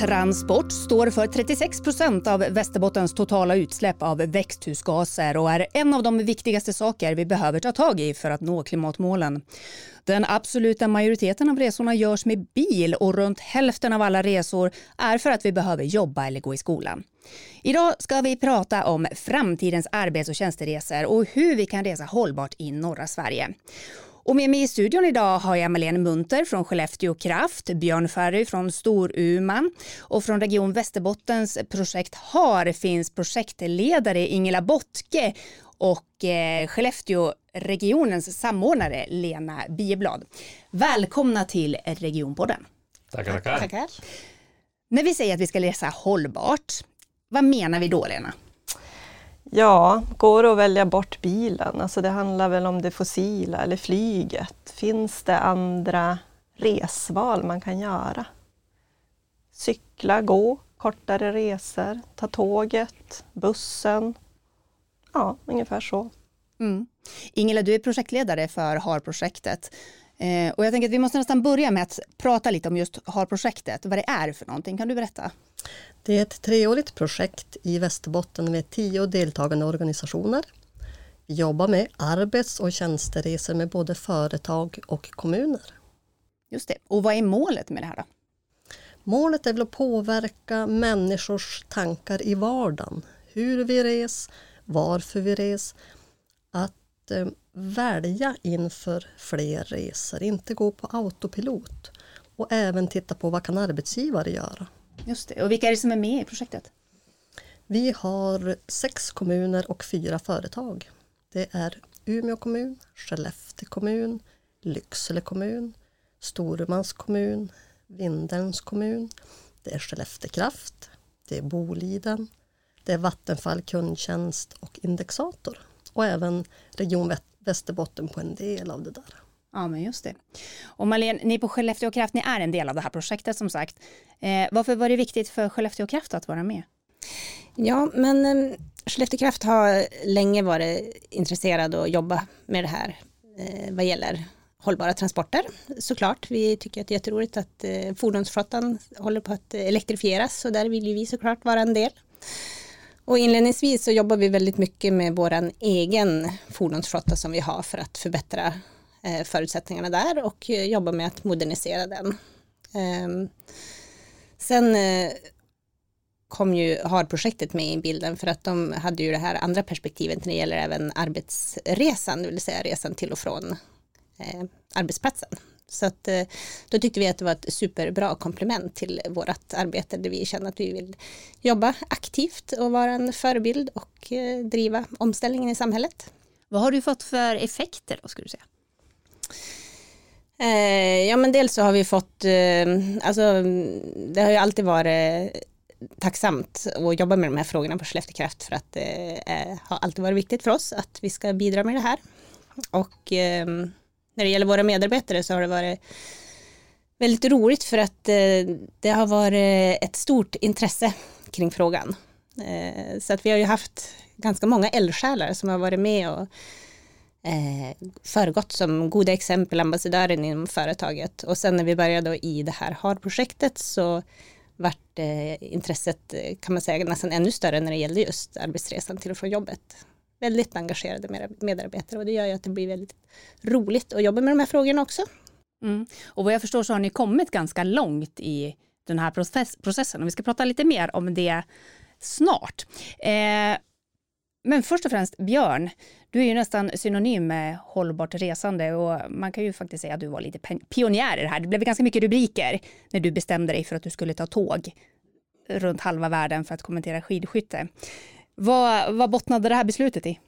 Transport står för 36 procent av Västerbottens totala utsläpp av växthusgaser och är en av de viktigaste saker vi behöver ta tag i för att nå klimatmålen. Den absoluta majoriteten av resorna görs med bil och runt hälften av alla resor är för att vi behöver jobba eller gå i skolan. Idag ska vi prata om framtidens arbets och tjänsteresor och hur vi kan resa hållbart i norra Sverige. Och med mig i studion idag har jag Malene Munter från Skellefteå Kraft, Björn Ferry från Storuman och från Region Västerbottens projekt HAR finns projektledare Ingela Bottke och eh, Skellefteå-regionens samordnare Lena Bieblad. Välkomna till Regionpodden. Tackar, tackar. tackar. När vi säger att vi ska resa hållbart, vad menar vi då Lena? Ja, går det att välja bort bilen? Alltså det handlar väl om det fossila eller flyget. Finns det andra resval man kan göra? Cykla, gå, kortare resor, ta tåget, bussen. Ja, ungefär så. Mm. Ingela, du är projektledare för HAR-projektet. Eh, och jag tänker att vi måste nästan börja med att prata lite om just HAR-projektet, vad det är för någonting. Kan du berätta? Det är ett treårigt projekt i Västerbotten med tio deltagande organisationer. Vi jobbar med arbets och tjänsteresor med både företag och kommuner. Just det. Och vad är målet med det här då? Målet är väl att påverka människors tankar i vardagen. Hur vi res, varför vi res. Att eh, välja inför fler resor, inte gå på autopilot. Och även titta på vad kan arbetsgivare göra. Just det. Och vilka är det som är med i projektet? Vi har sex kommuner och fyra företag. Det är Umeå kommun, Skellefteå kommun, Lycksele kommun, Storumans kommun, Vindelns kommun, det är Skellefteå Kraft, det är Boliden, det är Vattenfall kundtjänst och indexator och även Region Västerbotten på en del av det där. Ja, men just det. Och Marlene, ni på Skellefteå Kraft, ni är en del av det här projektet som sagt. Eh, varför var det viktigt för Skellefteå Kraft att vara med? Ja, men eh, Skellefteå Kraft har länge varit intresserad och jobba med det här eh, vad gäller hållbara transporter. Såklart, vi tycker att det är jätteroligt att eh, fordonsflottan håller på att elektrifieras och där vill ju vi såklart vara en del. Och inledningsvis så jobbar vi väldigt mycket med vår egen fordonsflotta som vi har för att förbättra eh, förutsättningarna där och eh, jobba med att modernisera den. Ehm, sen eh, kom ju HAR-projektet med i bilden för att de hade ju det här andra perspektivet när det gäller även arbetsresan, det vill säga resan till och från arbetsplatsen. Så att, då tyckte vi att det var ett superbra komplement till vårt arbete där vi känner att vi vill jobba aktivt och vara en förebild och driva omställningen i samhället. Vad har du fått för effekter då skulle du säga? Eh, ja men dels så har vi fått, eh, alltså det har ju alltid varit tacksamt att jobba med de här frågorna på Skellefteå Kraft för att det eh, har alltid varit viktigt för oss att vi ska bidra med det här. Och eh, när det gäller våra medarbetare så har det varit väldigt roligt för att eh, det har varit ett stort intresse kring frågan. Eh, så att vi har ju haft ganska många eldsjälar som har varit med och eh, föregått som goda exempel, ambassadören inom företaget. Och sen när vi började i det här HAR-projektet så vart eh, intresset kan man säga nästan ännu större när det gällde just arbetsresan till och från jobbet. Väldigt engagerade medarbetare och det gör ju att det blir väldigt roligt att jobba med de här frågorna också. Mm. Och vad jag förstår så har ni kommit ganska långt i den här process processen och vi ska prata lite mer om det snart. Eh, men först och främst Björn, du är ju nästan synonym med hållbart resande och man kan ju faktiskt säga att du var lite pionjär i det här. Det blev ganska mycket rubriker när du bestämde dig för att du skulle ta tåg runt halva världen för att kommentera skidskytte. Vad, vad bottnade det här beslutet i?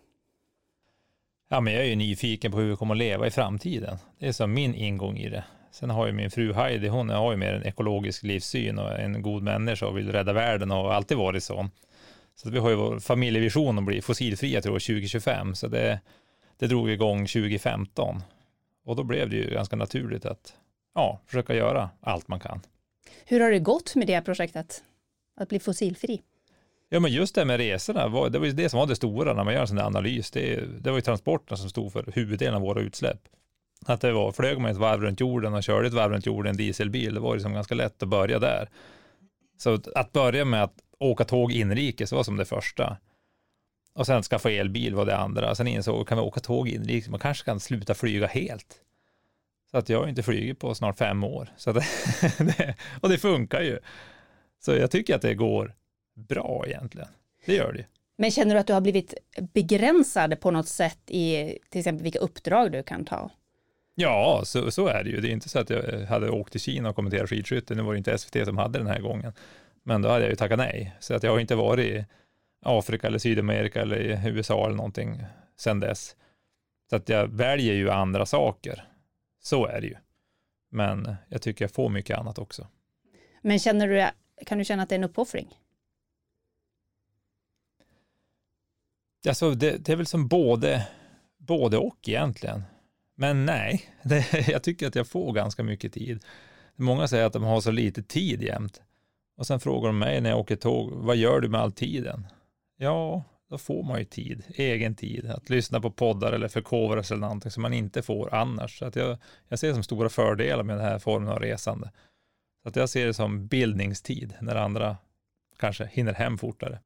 Ja, men jag är ju nyfiken på hur vi kommer att leva i framtiden. Det är som min ingång i det. Sen har ju min fru Heidi, hon har ju mer en ekologisk livssyn och en god människa och vill rädda världen och har alltid varit så. Så vi har ju vår familjevision att bli fossilfria till år 2025, så det, det drog igång 2015. Och då blev det ju ganska naturligt att ja, försöka göra allt man kan. Hur har det gått med det projektet, att bli fossilfri? Ja, men just det med resorna, det var ju det som var det stora när man gör en sån där analys. Det, det var ju transporterna som stod för huvuddelen av våra utsläpp. Att det var, flög man ett varv runt jorden och körde ett varv runt jorden i en dieselbil, det var liksom ganska lätt att börja där. Så att börja med att åka tåg inrikes var som det första. Och sen skaffa elbil var det andra. Sen insåg kan vi åka tåg inrikes, man kanske kan sluta flyga helt. Så att jag har inte flugit på snart fem år. Så det, och det funkar ju. Så jag tycker att det går bra egentligen. Det gör det. Men känner du att du har blivit begränsad på något sätt i till exempel vilka uppdrag du kan ta? Ja, så, så är det ju. Det är inte så att jag hade åkt till Kina och kommenterat skidskytte. Nu var det inte SVT som hade den här gången. Men då hade jag ju tackat nej. Så att jag har inte varit i Afrika eller Sydamerika eller i USA eller någonting sedan dess. Så att jag väljer ju andra saker. Så är det ju. Men jag tycker jag får mycket annat också. Men känner du, kan du känna att det är en uppoffring? Alltså det, det är väl som både, både och egentligen. Men nej, det, jag tycker att jag får ganska mycket tid. Många säger att de har så lite tid jämt. Och sen frågar de mig när jag åker tåg, vad gör du med all tiden? Ja, då får man ju tid, egen tid, att lyssna på poddar eller förkovra sig eller någonting som man inte får annars. Så att jag, jag ser det som stora fördelar med den här formen av resande. Så att jag ser det som bildningstid när andra kanske hinner hem fortare.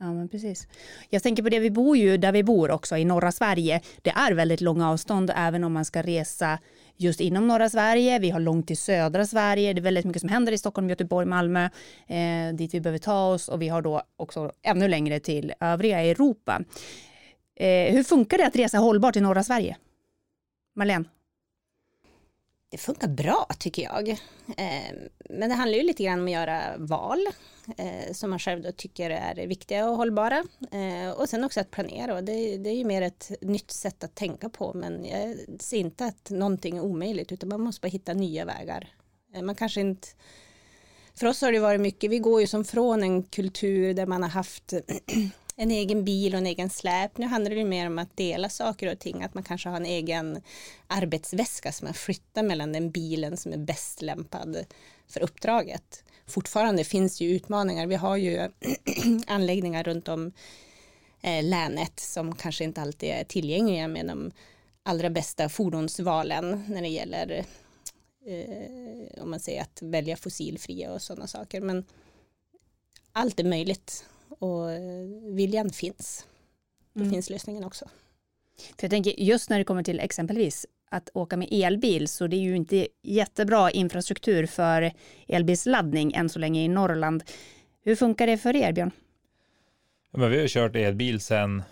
Ja, men precis. Jag tänker på det, vi bor ju där vi bor också i norra Sverige. Det är väldigt långa avstånd även om man ska resa just inom norra Sverige. Vi har långt till södra Sverige. Det är väldigt mycket som händer i Stockholm, Göteborg, Malmö, eh, dit vi behöver ta oss och vi har då också ännu längre till övriga Europa. Eh, hur funkar det att resa hållbart i norra Sverige? Marlene? Det funkar bra tycker jag. Eh, men det handlar ju lite grann om att göra val eh, som man själv då tycker är viktiga och hållbara. Eh, och sen också att planera. Och det, det är ju mer ett nytt sätt att tänka på. Men jag ser inte att någonting är omöjligt utan man måste bara hitta nya vägar. Eh, man kanske inte för oss har det varit mycket, vi går ju som från en kultur där man har haft en egen bil och en egen släp. Nu handlar det mer om att dela saker och ting, att man kanske har en egen arbetsväska som man flyttar mellan den bilen som är bäst lämpad för uppdraget. Fortfarande finns ju utmaningar. Vi har ju anläggningar runt om eh, länet som kanske inte alltid är tillgängliga med de allra bästa fordonsvalen när det gäller eh, om man säger att välja fossilfria och sådana saker. Men allt är möjligt och eh, viljan finns. Då mm. finns lösningen också. För jag tänker just när det kommer till exempelvis att åka med elbil så det är ju inte jättebra infrastruktur för elbilsladdning än så länge i Norrland. Hur funkar det för er Björn? Ja, men vi har kört elbil sedan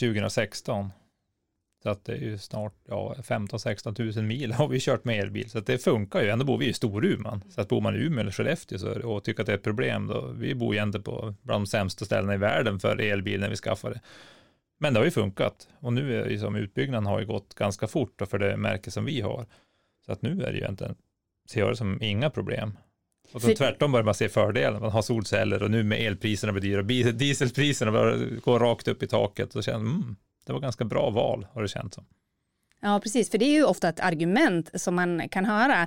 2016 så att det är ju snart ja, 15-16 000 mil har vi kört med elbil. Så att det funkar ju. Ändå bor vi i Storuman. Så att bor man i Umeå eller Skellefteå så, och tycker att det är ett problem, då vi bor ju inte på bland de sämsta ställena i världen för elbil när vi skaffar det. Men det har ju funkat. Och nu är ju som utbyggnaden har ju gått ganska fort för det märke som vi har. Så att nu är det ju egentligen, ser jag det som inga problem. Och så tvärtom börjar man se fördelen. Man har solceller och nu med elpriserna blir dyra, dieselpriserna går rakt upp i taket och känner, mm, det var ganska bra val har det känts som. Ja, precis, för det är ju ofta ett argument som man kan höra,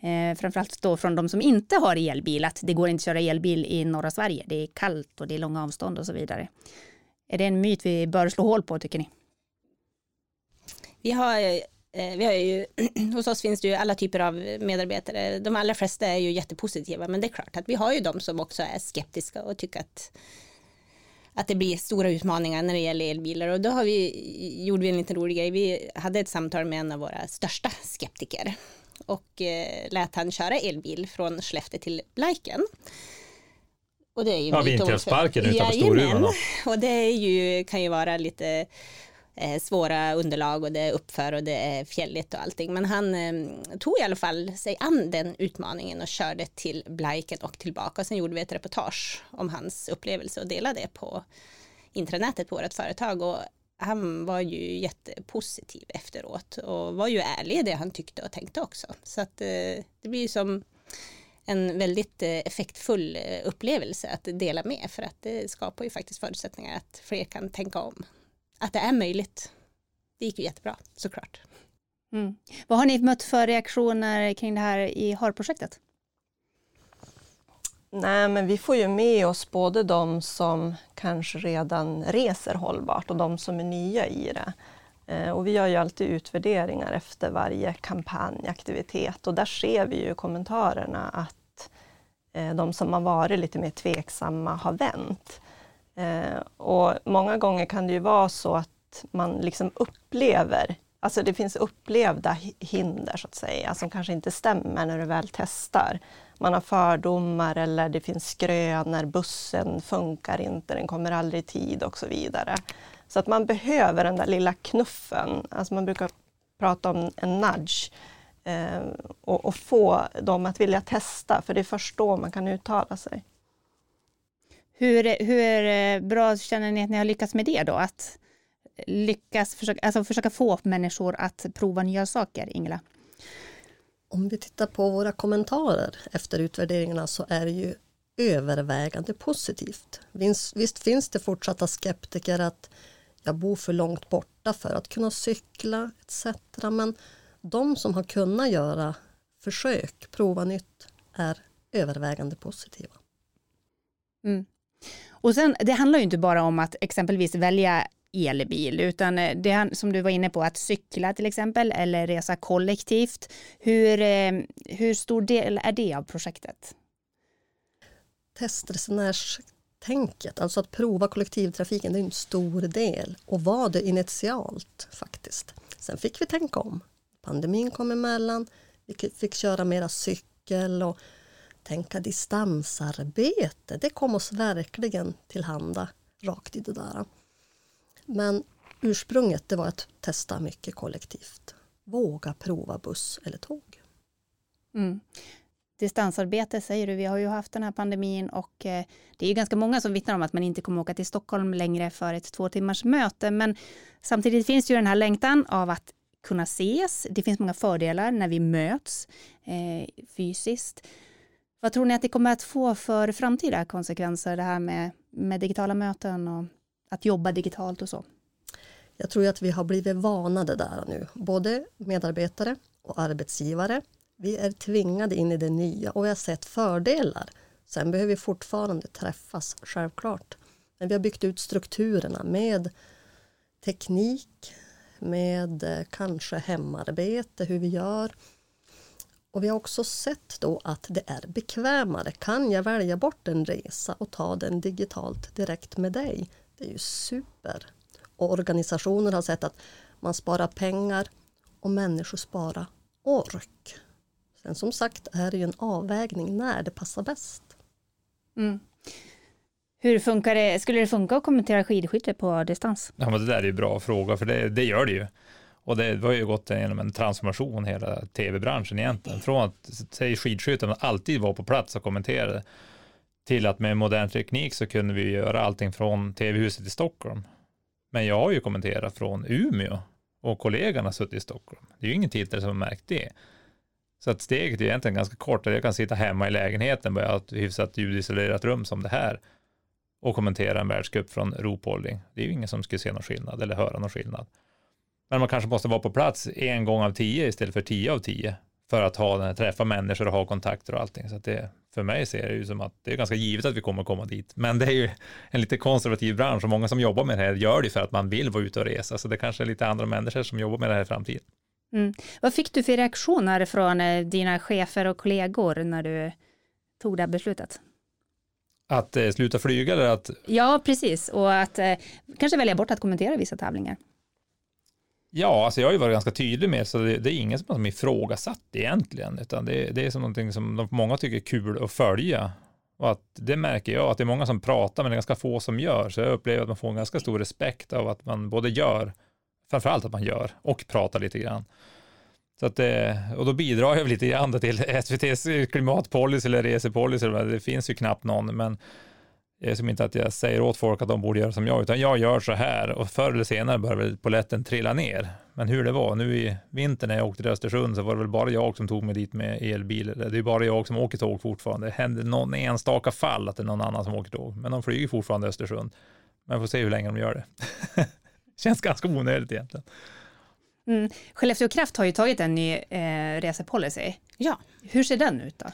eh, framförallt då från de som inte har elbil, att det går inte att köra elbil i norra Sverige. Det är kallt och det är långa avstånd och så vidare. Är det en myt vi bör slå hål på, tycker ni? Vi har eh, vi har ju, hos oss finns det ju alla typer av medarbetare. De allra flesta är ju jättepositiva, men det är klart att vi har ju de som också är skeptiska och tycker att att det blir stora utmaningar när det gäller elbilar och då har vi, gjorde vi en liten rolig grej. Vi hade ett samtal med en av våra största skeptiker och eh, lät han köra elbil från Skellefteå till Blaiken. Och det är ju ja, vindkraftsparken utanför Storuman. Och det är ju, kan ju vara lite Eh, svåra underlag och det är uppför och det är fjälligt och allting. Men han eh, tog i alla fall sig an den utmaningen och körde till Blaiken och tillbaka. Och sen gjorde vi ett reportage om hans upplevelse och delade det på intranätet på vårt företag. Och han var ju jättepositiv efteråt och var ju ärlig i det han tyckte och tänkte också. Så att eh, det blir ju som en väldigt eh, effektfull eh, upplevelse att dela med för att det skapar ju faktiskt förutsättningar att fler kan tänka om att det är möjligt. Det gick ju jättebra såklart. Mm. Vad har ni mött för reaktioner kring det här i HAR-projektet? Nej, men vi får ju med oss både de som kanske redan reser hållbart och de som är nya i det. Eh, och vi gör ju alltid utvärderingar efter varje kampanjaktivitet och där ser vi ju kommentarerna att eh, de som har varit lite mer tveksamma har vänt. Eh, och många gånger kan det ju vara så att man liksom upplever, alltså det finns upplevda hinder så att säga, som kanske inte stämmer när du väl testar. Man har fördomar eller det finns skrönor, bussen funkar inte, den kommer aldrig i tid och så vidare. Så att man behöver den där lilla knuffen, alltså man brukar prata om en nudge, eh, och, och, få dem att vilja testa, för det är först då man kan uttala sig. Hur, hur eh, bra känner ni att ni har lyckats med det då? Att lyckas försöka, alltså försöka få människor att prova nya saker, Ingela? Om vi tittar på våra kommentarer efter utvärderingarna så är det ju övervägande positivt. Visst, visst finns det fortsatta skeptiker att jag bor för långt borta för att kunna cykla etc. Men de som har kunnat göra försök, prova nytt, är övervägande positiva. Mm. Och sen, det handlar ju inte bara om att exempelvis välja elbil, utan eh, det som du var inne på, att cykla till exempel eller resa kollektivt. Hur, eh, hur stor del är det av projektet? Testresenärstänket, alltså att prova kollektivtrafiken, det är en stor del och var det initialt faktiskt. Sen fick vi tänka om. Pandemin kom emellan, vi fick köra mera cykel och tänka distansarbete. Det kom oss verkligen tillhanda rakt i det där. Men ursprunget det var att testa mycket kollektivt. Våga prova buss eller tåg. Mm. Distansarbete säger du, vi har ju haft den här pandemin och eh, det är ju ganska många som vittnar om att man inte kommer åka till Stockholm längre för ett två timmars möte. Men samtidigt finns ju den här längtan av att kunna ses. Det finns många fördelar när vi möts eh, fysiskt. Vad tror ni att det kommer att få för framtida konsekvenser det här med, med digitala möten och att jobba digitalt och så? Jag tror att vi har blivit vanade där nu, både medarbetare och arbetsgivare. Vi är tvingade in i det nya och vi har sett fördelar. Sen behöver vi fortfarande träffas, självklart. Men vi har byggt ut strukturerna med teknik, med eh, kanske hemarbete, hur vi gör. Och vi har också sett då att det är bekvämare. Kan jag välja bort en resa och ta den digitalt direkt med dig? Det är ju super. Och organisationer har sett att man sparar pengar och människor sparar ork. Sen som sagt är det ju en avvägning när det passar bäst. Mm. Hur funkar det? Skulle det funka att kommentera skidskytte på distans? Ja, men det där är ju en bra fråga, för det, det gör det ju. Och det, det har ju gått genom en transformation hela tv-branschen egentligen. Från att säg skidskytten alltid var på plats och kommenterade till att med modern teknik så kunde vi göra allting från tv-huset i Stockholm. Men jag har ju kommenterat från Umeå och kollegorna suttit i Stockholm. Det är ju ingen tittare som har märkt det. Så att steget är egentligen ganska kort. Jag kan sitta hemma i lägenheten, bara ett hyfsat ljudisolerat rum som det här och kommentera en världscup från ropholding. Det är ju ingen som skulle se någon skillnad eller höra någon skillnad. Men man kanske måste vara på plats en gång av tio istället för tio av tio för att ha den här, träffa människor och ha kontakter och allting. Så det, för mig ser det ju som att det är ganska givet att vi kommer komma dit. Men det är ju en lite konservativ bransch och många som jobbar med det här gör det för att man vill vara ute och resa. Så det kanske är lite andra människor som jobbar med det här i framtiden. Mm. Vad fick du för reaktioner från eh, dina chefer och kollegor när du tog det här beslutet? Att eh, sluta flyga eller att? Ja, precis. Och att eh, kanske välja bort att kommentera vissa tävlingar. Ja, alltså jag har ju varit ganska tydlig med så det, det är ingen som har ifrågasatt egentligen, utan det, det är som någonting som de, många tycker är kul att följa. Och att det märker jag, att det är många som pratar, men det är ganska få som gör. Så jag upplever att man får en ganska stor respekt av att man både gör, framförallt att man gör, och pratar lite grann. Så att det, och då bidrar jag lite grann till SVTs klimatpolicy eller resepolicy, det finns ju knappt någon, men det är som inte att jag säger åt folk att de borde göra som jag, utan jag gör så här och förr eller senare börjar väl poletten trilla ner. Men hur det var, nu i vintern när jag åkte till Östersund så var det väl bara jag som tog mig dit med elbil. Det är bara jag som åker tåg fortfarande. Det händer någon enstaka fall att det är någon annan som åker tåg, men de flyger fortfarande Östersund. Men får se hur länge de gör det. Känns ganska onödigt egentligen. Mm. Skellefteå Kraft har ju tagit en ny eh, resepolicy. Ja. Hur ser den ut då?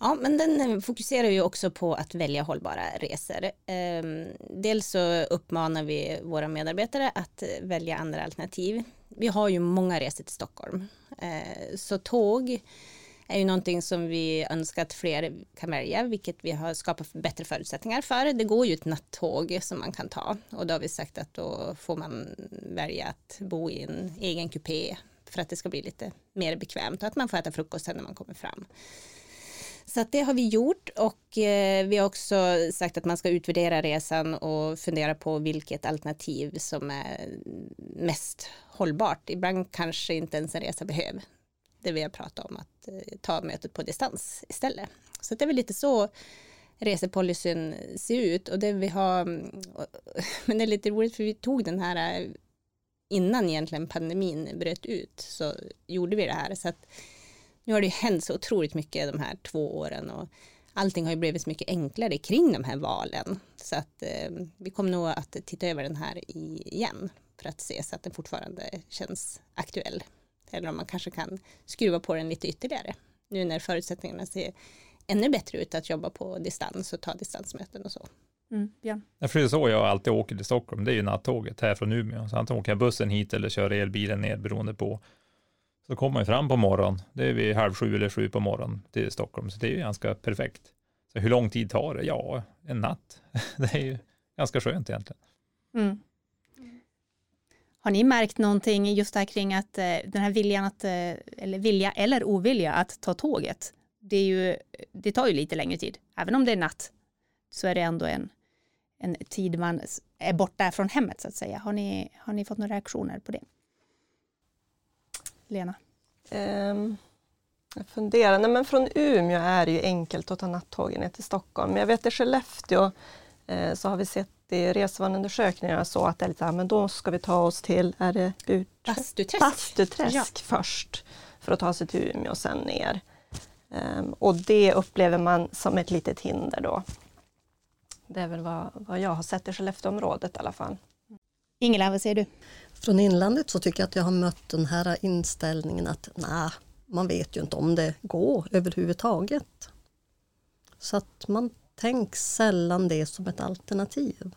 Ja, men den eh, fokuserar ju också på att välja hållbara resor. Ehm, dels så uppmanar vi våra medarbetare att eh, välja andra alternativ. Vi har ju många resor till Stockholm, eh, så tåg är ju någonting som vi önskar att fler kan välja, vilket vi har skapat bättre förutsättningar för. Det går ju ett nattåg som man kan ta och då har vi sagt att då får man välja att bo i en egen kupé för att det ska bli lite mer bekvämt och att man får äta frukost när man kommer fram. Så att det har vi gjort och eh, vi har också sagt att man ska utvärdera resan och fundera på vilket alternativ som är mest hållbart. Ibland kanske inte ens en resa behöver. Det vi har pratat om att eh, ta mötet på distans istället. Så det är väl lite så resepolicyn ser ut och det vi har, mm, men det är lite roligt för vi tog den här eh, innan egentligen pandemin bröt ut så gjorde vi det här så att nu har det hänt så otroligt mycket de här två åren och allting har ju blivit så mycket enklare kring de här valen. Så att eh, vi kommer nog att titta över den här igen för att se så att den fortfarande känns aktuell. Eller om man kanske kan skruva på den lite ytterligare nu när förutsättningarna ser ännu bättre ut att jobba på distans och ta distansmöten och så. Mm, ja. För det är så jag alltid åker till Stockholm, det är ju nattåget här från Umeå. Så antingen åker jag bussen hit eller kör elbilen ner beroende på så kommer man fram på morgonen, det är vid halv sju eller sju på morgonen till Stockholm, så det är ju ganska perfekt. Så hur lång tid tar det? Ja, en natt. Det är ju ganska skönt egentligen. Mm. Har ni märkt någonting just där kring att eh, den här viljan att, eh, eller vilja eller ovilja att ta tåget, det, är ju, det tar ju lite längre tid. Även om det är natt så är det ändå en, en tid man är borta från hemmet så att säga. Har ni, har ni fått några reaktioner på det? Lena? Um, jag funderar, nej men från Umeå är det ju enkelt att ta nattågen ner till Stockholm. Men jag vet i Skellefteå eh, så har vi sett i resvaneundersökningar så att det är lite, men då ska vi ta oss till, är det Bastuträsk, Bastuträsk ja. först för att ta sig till Umeå och sen ner. Um, och det upplever man som ett litet hinder då. Det är väl vad, vad jag har sett i Skellefteåområdet i alla fall. Ingela, vad säger du? Från inlandet så tycker jag att jag har mött den här inställningen att nej, man vet ju inte om det går överhuvudtaget. Så att man tänker sällan det som ett alternativ.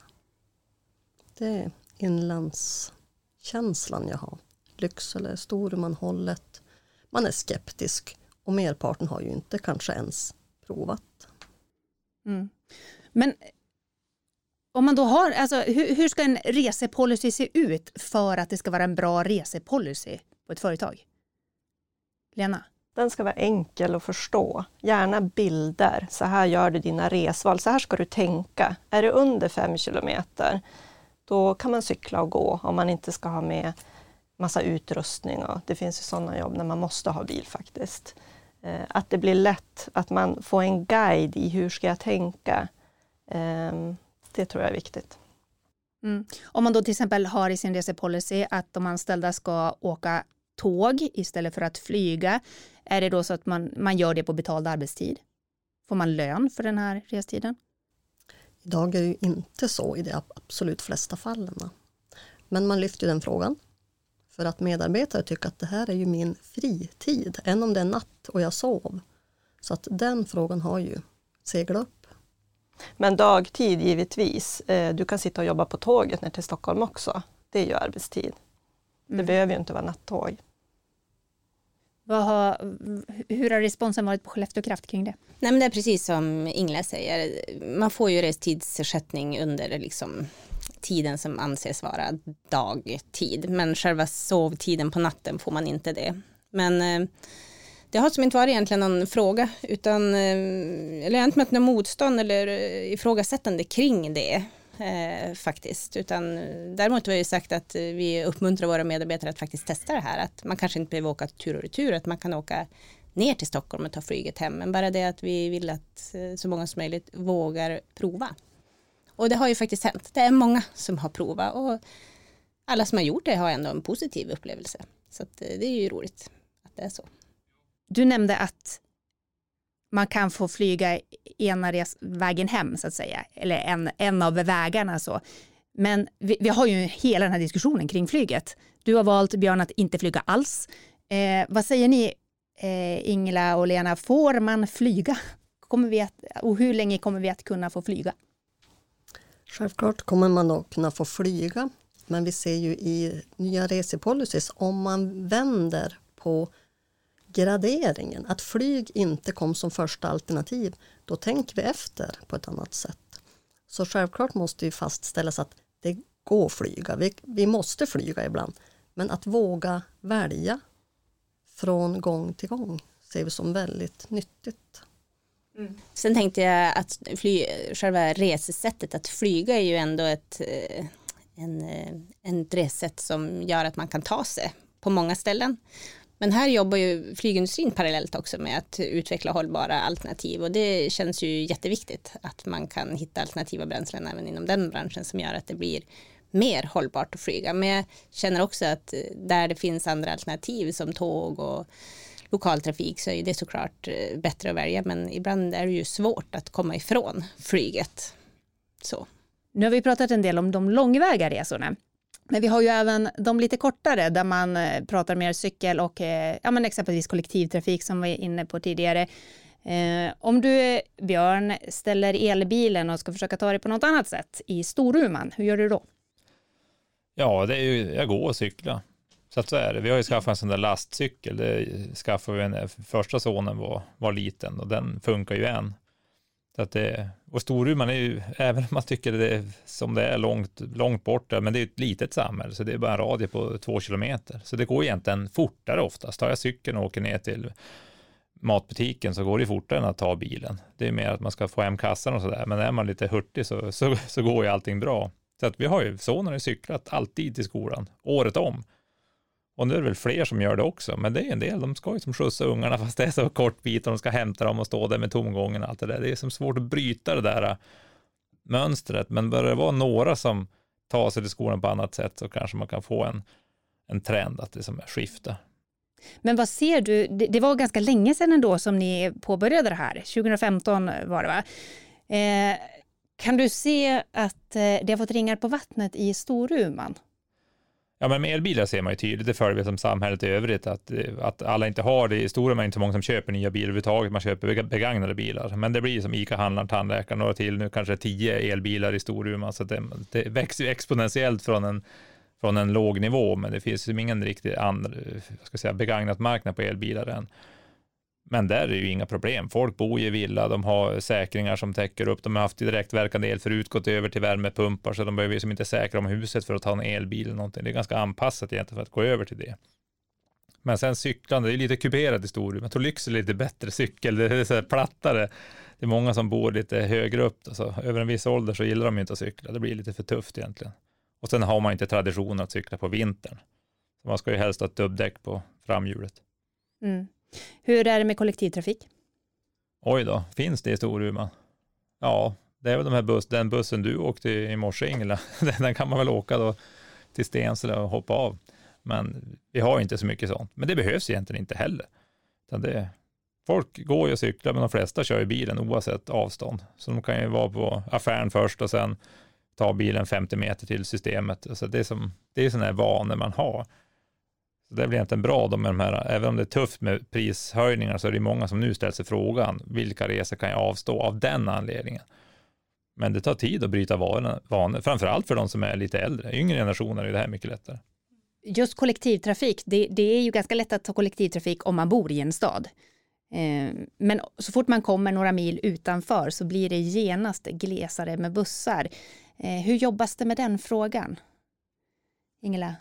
Det är inlandskänslan jag har. Lycksele, Storumanhållet. Man är skeptisk och merparten har ju inte kanske ens provat. Mm. Men om man då har, alltså, hur, hur, ska en resepolicy se ut för att det ska vara en bra resepolicy på ett företag? Lena? Den ska vara enkel att förstå. Gärna bilder. Så här gör du dina resval. Så här ska du tänka. Är det under fem kilometer, då kan man cykla och gå om man inte ska ha med massa utrustning. Och det finns ju sådana jobb när man måste ha bil faktiskt. Eh, att det blir lätt, att man får en guide i hur ska jag tänka. Ehm, det tror jag är viktigt. Mm. Om man då till exempel har i sin resepolicy att de anställda ska åka tåg istället för att flyga, är det då så att man, man gör det på betald arbetstid? Får man lön för den här restiden? Idag är det ju inte så i de absolut flesta fallen. Men man lyfter den frågan för att medarbetare tycker att det här är ju min fritid, än om det är natt och jag sov. Så att den frågan har ju seglat upp. Men dagtid givetvis. Eh, du kan sitta och jobba på tåget ner till Stockholm också. Det är ju arbetstid. Det mm. behöver ju inte vara nattåg. Har, hur har responsen varit på Skellefteå Kraft kring det? Nej, men det är precis som Ingela säger. Man får ju restidsersättning under liksom tiden som anses vara dagtid. Men själva sovtiden på natten får man inte det. Men eh, det har som inte varit egentligen någon fråga, utan, eh, eller jag har inte mött något motstånd eller eh, ifrågasättande kring det eh, faktiskt. Utan eh, däremot har vi sagt att vi uppmuntrar våra medarbetare att faktiskt testa det här. Att man kanske inte behöver åka tur och retur, att man kan åka ner till Stockholm och ta flyget hem. Men bara det att vi vill att så många som möjligt vågar prova. Och det har ju faktiskt hänt. Det är många som har provat och alla som har gjort det har ändå en positiv upplevelse. Så det är ju roligt att det är så. Du nämnde att man kan få flyga ena vägen hem så att säga, eller en, en av vägarna så. Men vi, vi, har ju hela den här diskussionen kring flyget. Du har valt, Björn, att inte flyga alls. Eh, vad säger ni, eh, Ingela och Lena, får man flyga? Kommer vi att, och hur länge kommer vi att kunna få flyga? Självklart kommer man att kunna få flyga, men vi ser ju i nya resepolicys, om man vänder på graderingen, att flyg inte kom som första alternativ, då tänker vi efter på ett annat sätt. Så självklart måste vi fastställas att det går att flyga, vi, vi måste flyga ibland. Men att våga välja från gång till gång ser vi som väldigt nyttigt. Mm. Sen tänkte jag att fly, själva resesättet att flyga är ju ändå ett, eh, en, eh, en resesätt som gör att man kan ta sig på många ställen. Men här jobbar ju flygindustrin parallellt också med att utveckla hållbara alternativ och det känns ju jätteviktigt att man kan hitta alternativa bränslen även inom den branschen som gör att det blir mer hållbart att flyga. Men jag känner också att där det finns andra alternativ som tåg och lokaltrafik så är det såklart eh, bättre att välja men ibland är det ju svårt att komma ifrån flyget. Så. Nu har vi pratat en del om de långväga resorna. Men vi har ju även de lite kortare där man eh, pratar mer cykel och eh, ja, men exempelvis kollektivtrafik som vi var inne på tidigare. Eh, om du, eh, Björn, ställer elbilen och ska försöka ta dig på något annat sätt i Storuman, hur gör du då? Ja, det är ju, jag går och cyklar. Så att så är det. Vi har ju skaffat en sån där lastcykel. Det skaffade vi när första sonen var, var liten och den funkar ju än. Så att det, och Storuman är ju, även om man tycker det är som det är långt, långt bort, men det är ett litet samhälle, så det är bara en radie på två kilometer. Så det går egentligen fortare oftast. Tar jag cykeln och åker ner till matbutiken så går det fortare än att ta bilen. Det är mer att man ska få hem kassan och sådär, men är man lite hurtig så, så, så går ju allting bra. Så att vi har ju, sonen har cyklat alltid till skolan, året om. Och nu är det väl fler som gör det också, men det är en del, de ska ju som skjutsa ungarna fast det är så kort bit och de ska hämta dem och stå där med tomgången och allt det där. Det är som svårt att bryta det där äh, mönstret, men börjar det vara några som tar sig till skolan på annat sätt så kanske man kan få en, en trend att det som skifta. Men vad ser du, det var ganska länge sedan ändå som ni påbörjade det här, 2015 eh, var det va? Eh, kan du se att eh, det har fått ringar på vattnet i Storuman? Ja, men med elbilar ser man ju tydligt, det följer som samhället i övrigt, att, att alla inte har det. I stora mängder inte så många som köper nya bilar överhuvudtaget, man köper begagnade bilar. Men det blir som ICA-handlaren, tandläkaren, några till, nu kanske tio elbilar i Storuman, så alltså det, det växer ju exponentiellt från en, från en låg nivå, men det finns ju ingen riktig andra, eh, ska säga, begagnat marknad på elbilar än. Men där är det ju inga problem. Folk bor i villa, de har säkringar som täcker upp. De har haft direktverkande el förut, gått över till värmepumpar, så de behöver ju inte säkra om huset för att ta en elbil eller någonting. Det är ganska anpassat egentligen för att gå över till det. Men sen cyklande, det är lite kuperad historia. Jag tror Lycksele är lite bättre cykel, det är så här plattare. Det är många som bor lite högre upp, alltså, över en viss ålder så gillar de inte att cykla. Det blir lite för tufft egentligen. Och sen har man inte tradition att cykla på vintern. Så man ska ju helst ha ett dubbdäck på framhjulet. Mm. Hur är det med kollektivtrafik? Oj då, finns det i Storuman? Ja, det är väl de här buss, den bussen du åkte i morse Ingela, den kan man väl åka då till Stensele och hoppa av. Men vi har inte så mycket sånt. Men det behövs egentligen inte heller. det, folk går ju och cyklar, men de flesta kör ju bilen oavsett avstånd. Så de kan ju vara på affären först och sen ta bilen 50 meter till systemet. Så det är, som, det är sådana här vanor man har. Så det väl egentligen bra då med de här, även om det är tufft med prishöjningar så är det många som nu ställer sig frågan, vilka resor kan jag avstå av den anledningen? Men det tar tid att bryta vanor, framförallt för de som är lite äldre. Yngre generationer är det här mycket lättare. Just kollektivtrafik, det, det är ju ganska lätt att ta kollektivtrafik om man bor i en stad. Eh, men så fort man kommer några mil utanför så blir det genast glesare med bussar. Eh, hur jobbas det med den frågan? Ingela?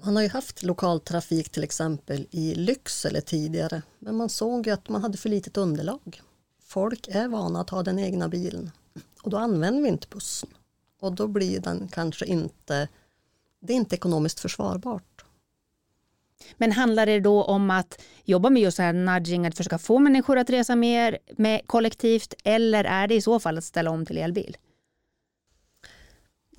Man har ju haft lokaltrafik till exempel i Lycksele tidigare men man såg ju att man hade för litet underlag. Folk är vana att ha den egna bilen och då använder vi inte bussen. Och då blir den kanske inte, det är inte ekonomiskt försvarbart. Men handlar det då om att jobba med just så här nudging, att försöka få människor att resa mer med kollektivt eller är det i så fall att ställa om till elbil?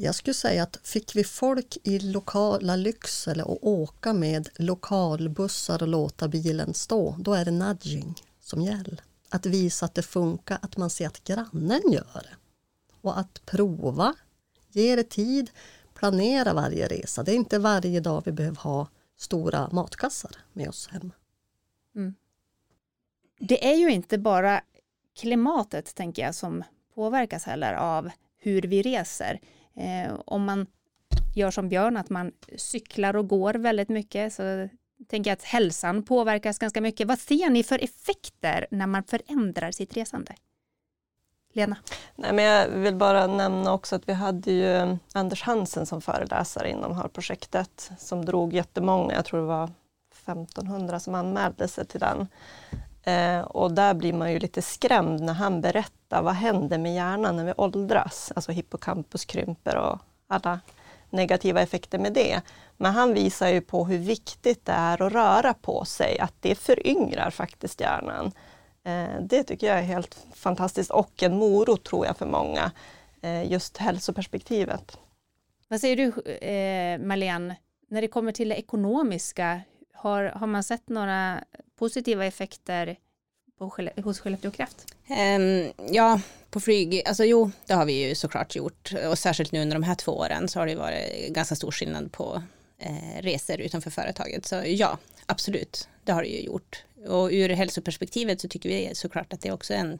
Jag skulle säga att fick vi folk i lokala Lycksele att åka med lokalbussar och låta bilen stå, då är det nudging som gäller. Att visa att det funkar, att man ser att grannen gör det. Och att prova, ge det tid, planera varje resa. Det är inte varje dag vi behöver ha stora matkassar med oss hem. Mm. Det är ju inte bara klimatet, tänker jag, som påverkas heller av hur vi reser. Eh, om man gör som Björn, att man cyklar och går väldigt mycket, så tänker jag att hälsan påverkas ganska mycket. Vad ser ni för effekter när man förändrar sitt resande? Lena? Nej, men jag vill bara nämna också att vi hade ju Anders Hansen som föreläsare inom HÖR-projektet som drog jättemånga, jag tror det var 1500 som anmälde sig till den. Eh, och där blir man ju lite skrämd när han berättar vad händer med hjärnan när vi åldras? Alltså hippocampus krymper och alla negativa effekter med det. Men han visar ju på hur viktigt det är att röra på sig, att det föryngrar faktiskt hjärnan. Eh, det tycker jag är helt fantastiskt och en morot tror jag för många, eh, just hälsoperspektivet. Vad säger du eh, Marlene, när det kommer till det ekonomiska, har, har man sett några positiva effekter på, hos Skellefteå Kraft? Um, ja, på flyg, alltså jo, det har vi ju såklart gjort och särskilt nu under de här två åren så har det varit ganska stor skillnad på eh, resor utanför företaget. Så ja, absolut, det har det ju gjort. Och ur hälsoperspektivet så tycker vi såklart att det är också en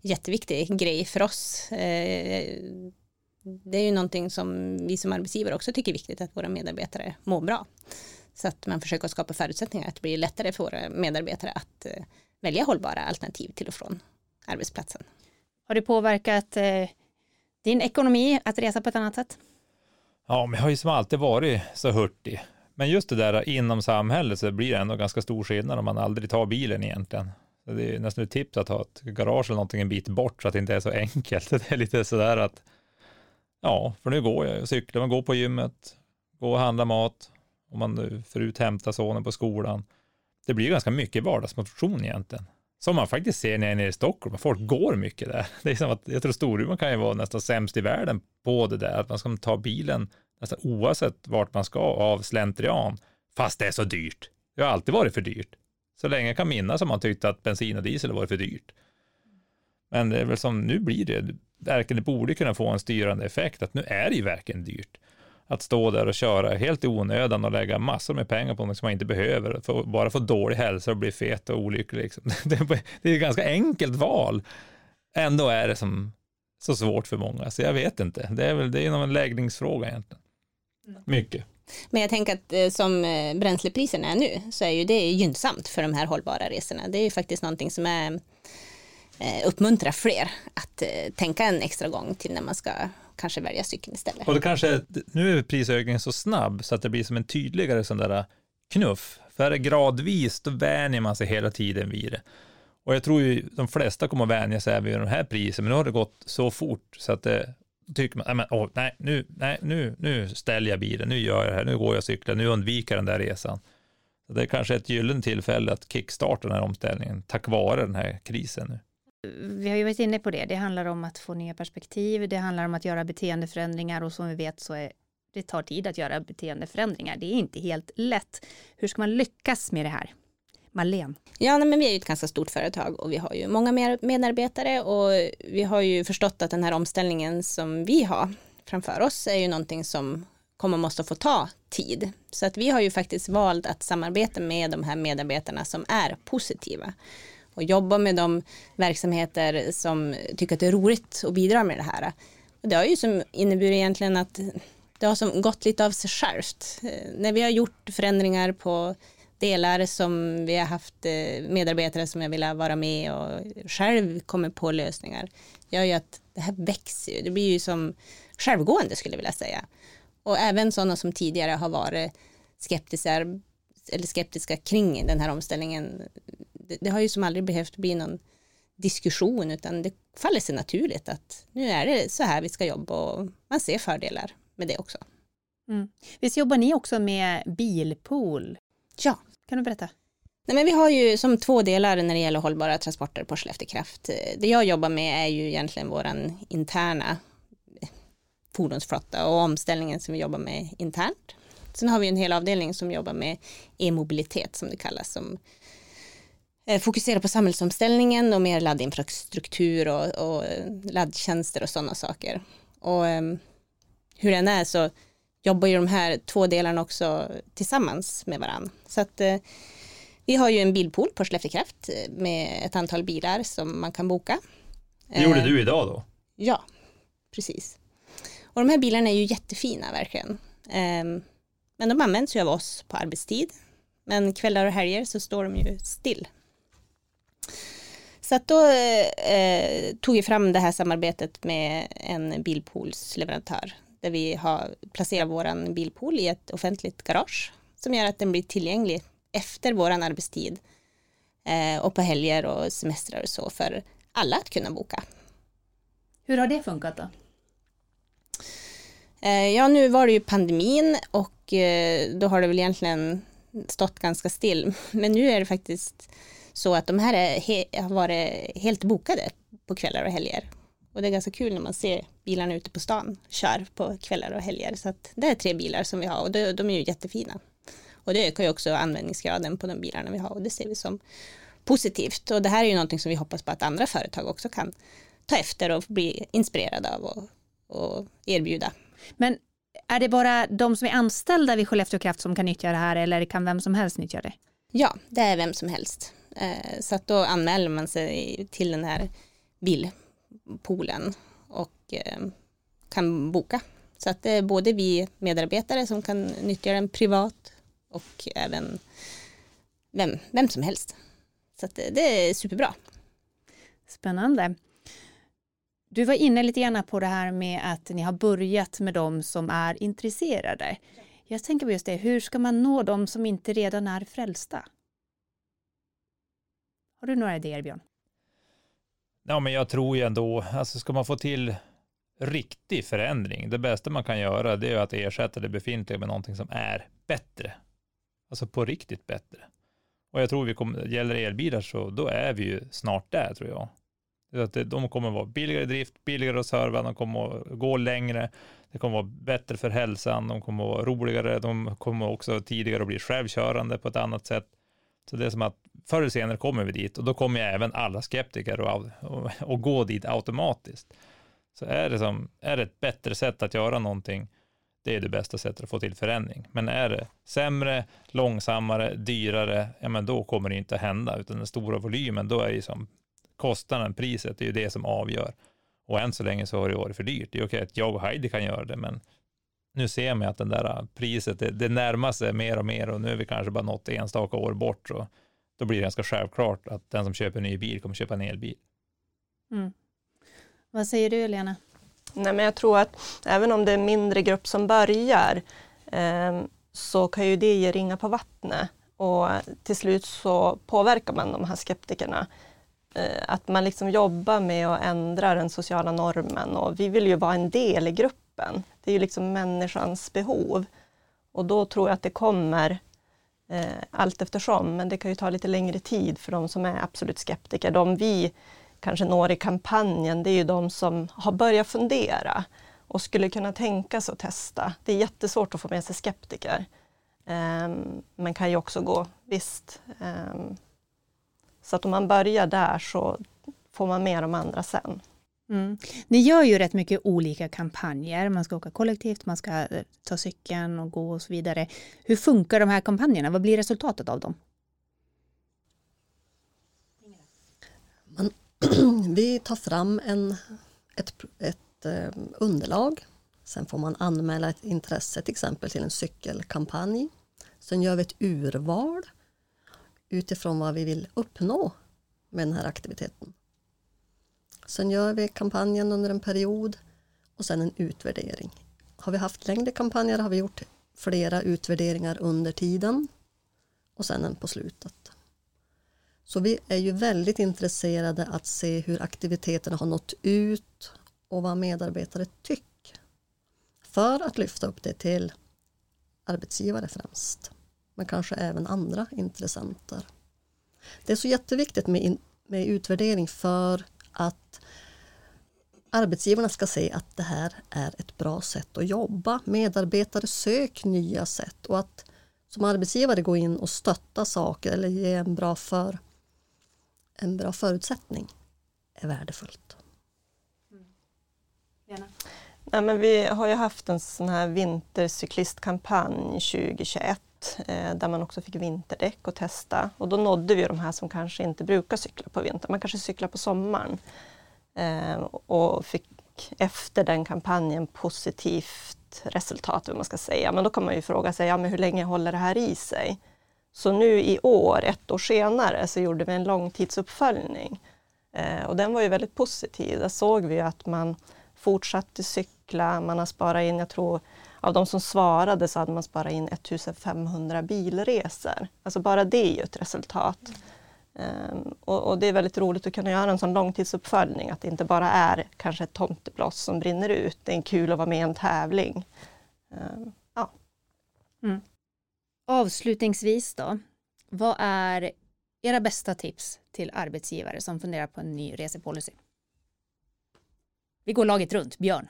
jätteviktig grej för oss. Eh, det är ju någonting som vi som arbetsgivare också tycker är viktigt att våra medarbetare mår bra. Så att man försöker skapa förutsättningar att det blir lättare för våra medarbetare att eh, välja hållbara alternativ till och från arbetsplatsen. Har det påverkat eh, din ekonomi att resa på ett annat sätt? Ja, men jag har ju som alltid varit så hurtig. Men just det där inom samhället så blir det ändå ganska stor skillnad om man aldrig tar bilen egentligen. Så det är nästan ett tips att ha ett garage eller någonting en bit bort så att det inte är så enkelt. Det är lite sådär att, ja, för nu går jag och cyklar, man går på gymmet, går och handlar mat, om man förut hämtar sonen på skolan. Det blir ganska mycket vardagsmotion egentligen. Som man faktiskt ser när jag är nere i Stockholm, folk går mycket där. Det är som att, jag tror Storuman kan ju vara nästan sämst i världen på det där, att man ska ta bilen nästan oavsett vart man ska av slentrian, fast det är så dyrt. Det har alltid varit för dyrt. Så länge jag kan minnas har man tyckte att bensin och diesel var för dyrt. Men det är väl som nu blir det, verkligen det borde kunna få en styrande effekt, att nu är det ju verkligen dyrt att stå där och köra helt i onödan och lägga massor med pengar på något som man inte behöver, för bara få dålig hälsa och bli fet och olycklig. Liksom. Det är ett ganska enkelt val. Ändå är det som så svårt för många, så jag vet inte. Det är väl det är nog en läggningsfråga egentligen. Mm. Mycket. Men jag tänker att eh, som eh, bränslepriserna är nu så är ju det gynnsamt för de här hållbara resorna. Det är ju faktiskt någonting som är eh, uppmuntrar fler att tänka en extra gång till när man ska kanske välja cykeln istället. Och då kanske, nu är prisökningen så snabb så att det blir som en tydligare sån där äh, knuff. För är det gradvis, då vänjer man sig hela tiden vid det. Och jag tror ju de flesta kommer att vänja sig vid de här priserna, men nu har det gått så fort så att äh, det tycker man, nej, men, åh, nej, nu, nej, nu, nu ställer jag bilen, nu gör jag det här, nu går jag och cyklar, nu undviker den där resan. Så det är kanske ett gyllene tillfälle att kickstarta den här omställningen tack vare den här krisen nu vi har ju varit inne på det. Det handlar om att få nya perspektiv. Det handlar om att göra beteendeförändringar och som vi vet så är det tar tid att göra beteendeförändringar. Det är inte helt lätt. Hur ska man lyckas med det här? Marlene? Ja, men vi är ju ett ganska stort företag och vi har ju många medarbetare och vi har ju förstått att den här omställningen som vi har framför oss är ju någonting som kommer måste få ta tid. Så att vi har ju faktiskt valt att samarbeta med de här medarbetarna som är positiva och jobba med de verksamheter som tycker att det är roligt att bidra med det här. Och det har ju som inneburit egentligen att det har som gått lite av sig självt. Eh, när vi har gjort förändringar på delar som vi har haft eh, medarbetare som jag vill vara med och själv kommer på lösningar gör ju att det här växer ju. Det blir ju som självgående skulle jag vilja säga. Och även sådana som tidigare har varit skeptiska, eller skeptiska kring den här omställningen det, det, har ju som aldrig behövt bli någon diskussion utan det faller sig naturligt att nu är det så här vi ska jobba och man ser fördelar med det också. Mm. Visst jobbar ni också med bilpool? Ja. Kan du berätta? Nej, men vi har ju som två delar när det gäller hållbara transporter på Skellefteå Kraft. Det jag jobbar med är ju egentligen vår interna fordonsflotta och omställningen som vi jobbar med internt. Sen har vi en hel avdelning som jobbar med e-mobilitet som det kallas, som fokusera på samhällsomställningen och mer laddinfrastruktur och, och laddtjänster och sådana saker. Och um, hur den är så jobbar ju de här två delarna också tillsammans med varandra. Så att uh, vi har ju en bilpool på Skellefteå Kraft eh, med ett antal bilar som man kan boka. Det gjorde uh, du idag då? Ja, precis. Och de här bilarna är ju jättefina verkligen. Um, men de används ju av oss på arbetstid Men kvällar och helger så står de ju still. Så att då eh, tog vi fram det här samarbetet med en bilpoolsleverantör där vi har placerat vår bilpool i ett offentligt garage som gör att den blir tillgänglig efter vår arbetstid eh, och på helger och semestrar och så för alla att kunna boka. Hur har det funkat då? Eh, ja, nu var det ju pandemin och eh, då har det väl egentligen stått ganska still. Men nu är det faktiskt så att de här är, har varit helt bokade på kvällar och helger. Och det är ganska kul när man ser bilarna ute på stan kör på kvällar och helger. Så att det är tre bilar som vi har och de, de är ju jättefina. Och det ökar ju också användningsgraden på de bilarna vi har och det ser vi som positivt. Och det här är ju någonting som vi hoppas på att andra företag också kan ta efter och bli inspirerade av och, och erbjuda. Men är det bara de som är anställda vid Skellefteå Kraft som kan nyttja det här eller kan vem som helst nyttja det? Ja, det är vem som helst. Eh, så att då anmäler man sig till den här bilpoolen och eh, kan boka. Så att det är både vi medarbetare som kan nyttja den privat och även vem, vem som helst. Så att det, det är superbra. Spännande. Du var inne lite grann på det här med att ni har börjat med de som är intresserade. Jag tänker på just det, hur ska man nå de som inte redan är frälsta? Har du några idéer Björn? Ja, men jag tror ju ändå, alltså ska man få till riktig förändring, det bästa man kan göra det är att ersätta det befintliga med någonting som är bättre. Alltså på riktigt bättre. Och jag tror vi kommer, gäller elbilar så då är vi ju snart där tror jag. Att de kommer att vara billigare i drift, billigare att serva, de kommer att gå längre, det kommer att vara bättre för hälsan, de kommer att vara roligare, de kommer också tidigare att bli självkörande på ett annat sätt. Så det är som att förr eller senare kommer vi dit och då kommer även alla skeptiker att och, och gå dit automatiskt. Så är det, som, är det ett bättre sätt att göra någonting, det är det bästa sättet att få till förändring. Men är det sämre, långsammare, dyrare, ja men då kommer det inte hända, utan den stora volymen, då är ju som kostnaden, priset, det är ju det som avgör. Och än så länge så har det varit för dyrt. Det är okej att jag och Heidi kan göra det, men nu ser man att den där priset, det, det närmar sig mer och mer och nu är vi kanske bara något enstaka år bort. Så då blir det ganska självklart att den som köper en ny bil kommer köpa en elbil. Mm. Vad säger du Lena? Nej, men jag tror att även om det är en mindre grupp som börjar eh, så kan ju det ge ringa på vattnet och till slut så påverkar man de här skeptikerna. Eh, att man liksom jobbar med att ändra den sociala normen och vi vill ju vara en del i gruppen. Det är ju liksom människans behov. Och då tror jag att det kommer eh, allt eftersom, men det kan ju ta lite längre tid för de som är absolut skeptiker. De vi kanske når i kampanjen, det är ju de som har börjat fundera och skulle kunna tänka sig att testa. Det är jättesvårt att få med sig skeptiker. Ehm, um, men kan ju också gå, visst. Um, så att om man börjar där så får man med de andra sen. Mm. Ni gör ju rätt mycket olika kampanjer. Man ska åka kollektivt, man ska eh, ta cykeln och gå och så vidare. Hur funkar de här kampanjerna? Vad blir resultatet av dem? Man, vi tar fram en, ett, ett eh, underlag. Sen får man anmäla ett intresse till exempel till en cykelkampanj. Sen gör vi ett urval utifrån vad vi vill uppnå med den här aktiviteten. Sen gör vi kampanjen under en period och sen en utvärdering. Har vi haft längre kampanjer har vi gjort flera utvärderingar under tiden och sen en på slutet. Så vi är ju väldigt intresserade att se hur aktiviteterna har nått ut och vad medarbetare tycker. För att lyfta upp det till arbetsgivare främst men kanske även andra intressenter. Det är så jätteviktigt med, in, med utvärdering för att arbetsgivarna ska se att det här är ett bra sätt att jobba. Medarbetare sök nya sätt och att som arbetsgivare gå in och stötta saker eller ge en bra, för, en bra förutsättning är värdefullt. Mm. Nej, men vi har ju haft en sån här vintercyklistkampanj 2021 eh, där man också fick vinterdäck och testa. Och då nådde vi de här som kanske inte brukar cykla på vintern, man kanske cyklar på sommaren. Eh, och fick efter den kampanjen positivt resultat, vad man ska säga. Men då kan man ju fråga sig, ja, men hur länge håller det här i sig? Så nu i år, ett år senare, så gjorde vi en långtidsuppföljning. Eh, och den var ju väldigt positiv. Där såg vi att man fortsatte cykla, man har sparat in, jag tror av de som svarade så hade man sparat in 1500 bilresor. Alltså bara det är ju ett resultat. Um, och, och, det är väldigt roligt att kunna göra en sån långtidsuppföljning, att det inte bara är kanske ett tomtebloss som brinner ut. Det är kul att vara med i en tävling. Um, ja. Mm. Avslutningsvis då, vad är era bästa tips till arbetsgivare som funderar på en ny resepolicy? Vi går laget runt. Björn?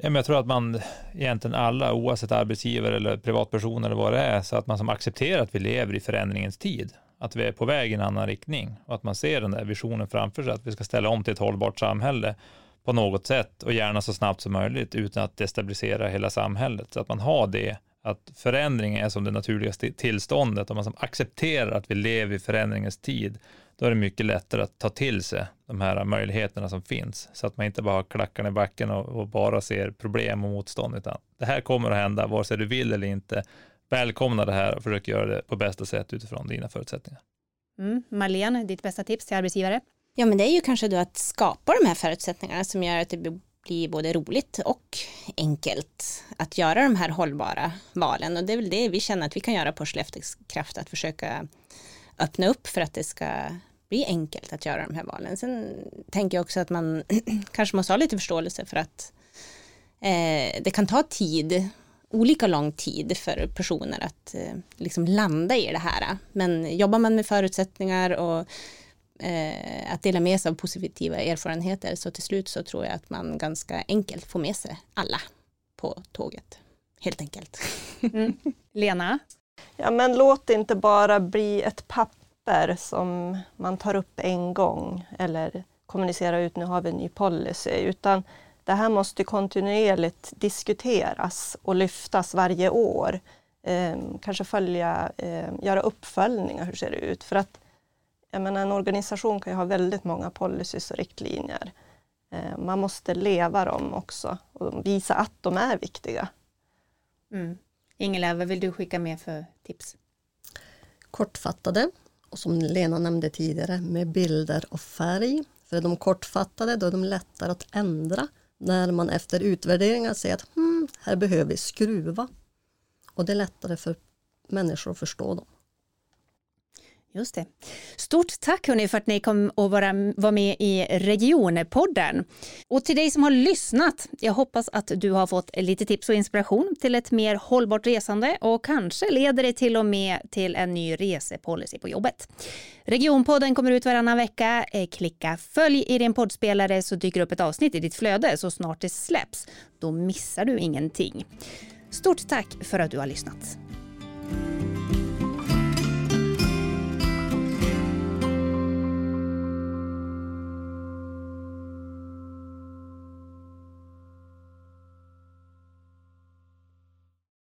Ja, men jag tror att man egentligen alla, oavsett arbetsgivare eller privatperson eller vad det är, så att man som accepterar att vi lever i förändringens tid, att vi är på väg i en annan riktning och att man ser den där visionen framför sig, att vi ska ställa om till ett hållbart samhälle på något sätt och gärna så snabbt som möjligt utan att destabilisera hela samhället. Så att man har det, att förändring är som det naturliga tillståndet och man som accepterar att vi lever i förändringens tid då är det mycket lättare att ta till sig de här möjligheterna som finns, så att man inte bara har klackarna i backen och, och, bara ser problem och motstånd, utan det här kommer att hända, vare sig du vill eller inte. Välkomna det här och försök göra det på bästa sätt utifrån dina förutsättningar. Mm. Marlene, ditt bästa tips till arbetsgivare? Ja, men det är ju kanske då att skapa de här förutsättningarna som gör att det bli både roligt och enkelt att göra de här hållbara valen. Och det är väl det vi känner att vi kan göra på Skellefteås Kraft, att försöka öppna upp för att det ska bli enkelt att göra de här valen. Sen tänker jag också att man kanske måste ha lite förståelse för att eh, det kan ta tid, olika lång tid för personer att eh, liksom landa i det här. Men jobbar man med förutsättningar och eh, att dela med sig av positiva erfarenheter så till slut så tror jag att man ganska enkelt får med sig alla på tåget. Helt enkelt. Mm. Lena? Ja men låt det inte bara bli ett papper som man tar upp en gång eller kommunicerar ut, nu har vi en ny policy, utan det här måste kontinuerligt diskuteras och lyftas varje år. Eh, kanske följa, eh, göra uppföljningar, hur ser det ut? För att jag menar, en organisation kan ju ha väldigt många policies och riktlinjer. Eh, man måste leva dem också och visa att de är viktiga. Mm. Ingela, vad vill du skicka med för tips? Kortfattade och som Lena nämnde tidigare med bilder och färg. För är de kortfattade då är de lättare att ändra när man efter utvärderingar säger att hmm, här behöver vi skruva. Och det är lättare för människor att förstå dem. Just det. Stort tack hörni för att ni kom och var med i Regionpodden. Och till dig som har lyssnat, jag hoppas att du har fått lite tips och inspiration till ett mer hållbart resande och kanske leder det till och med till en ny resepolicy på jobbet. Regionpodden kommer ut varannan vecka. Eh, klicka följ i din poddspelare så dyker upp ett avsnitt i ditt flöde så snart det släpps. Då missar du ingenting. Stort tack för att du har lyssnat.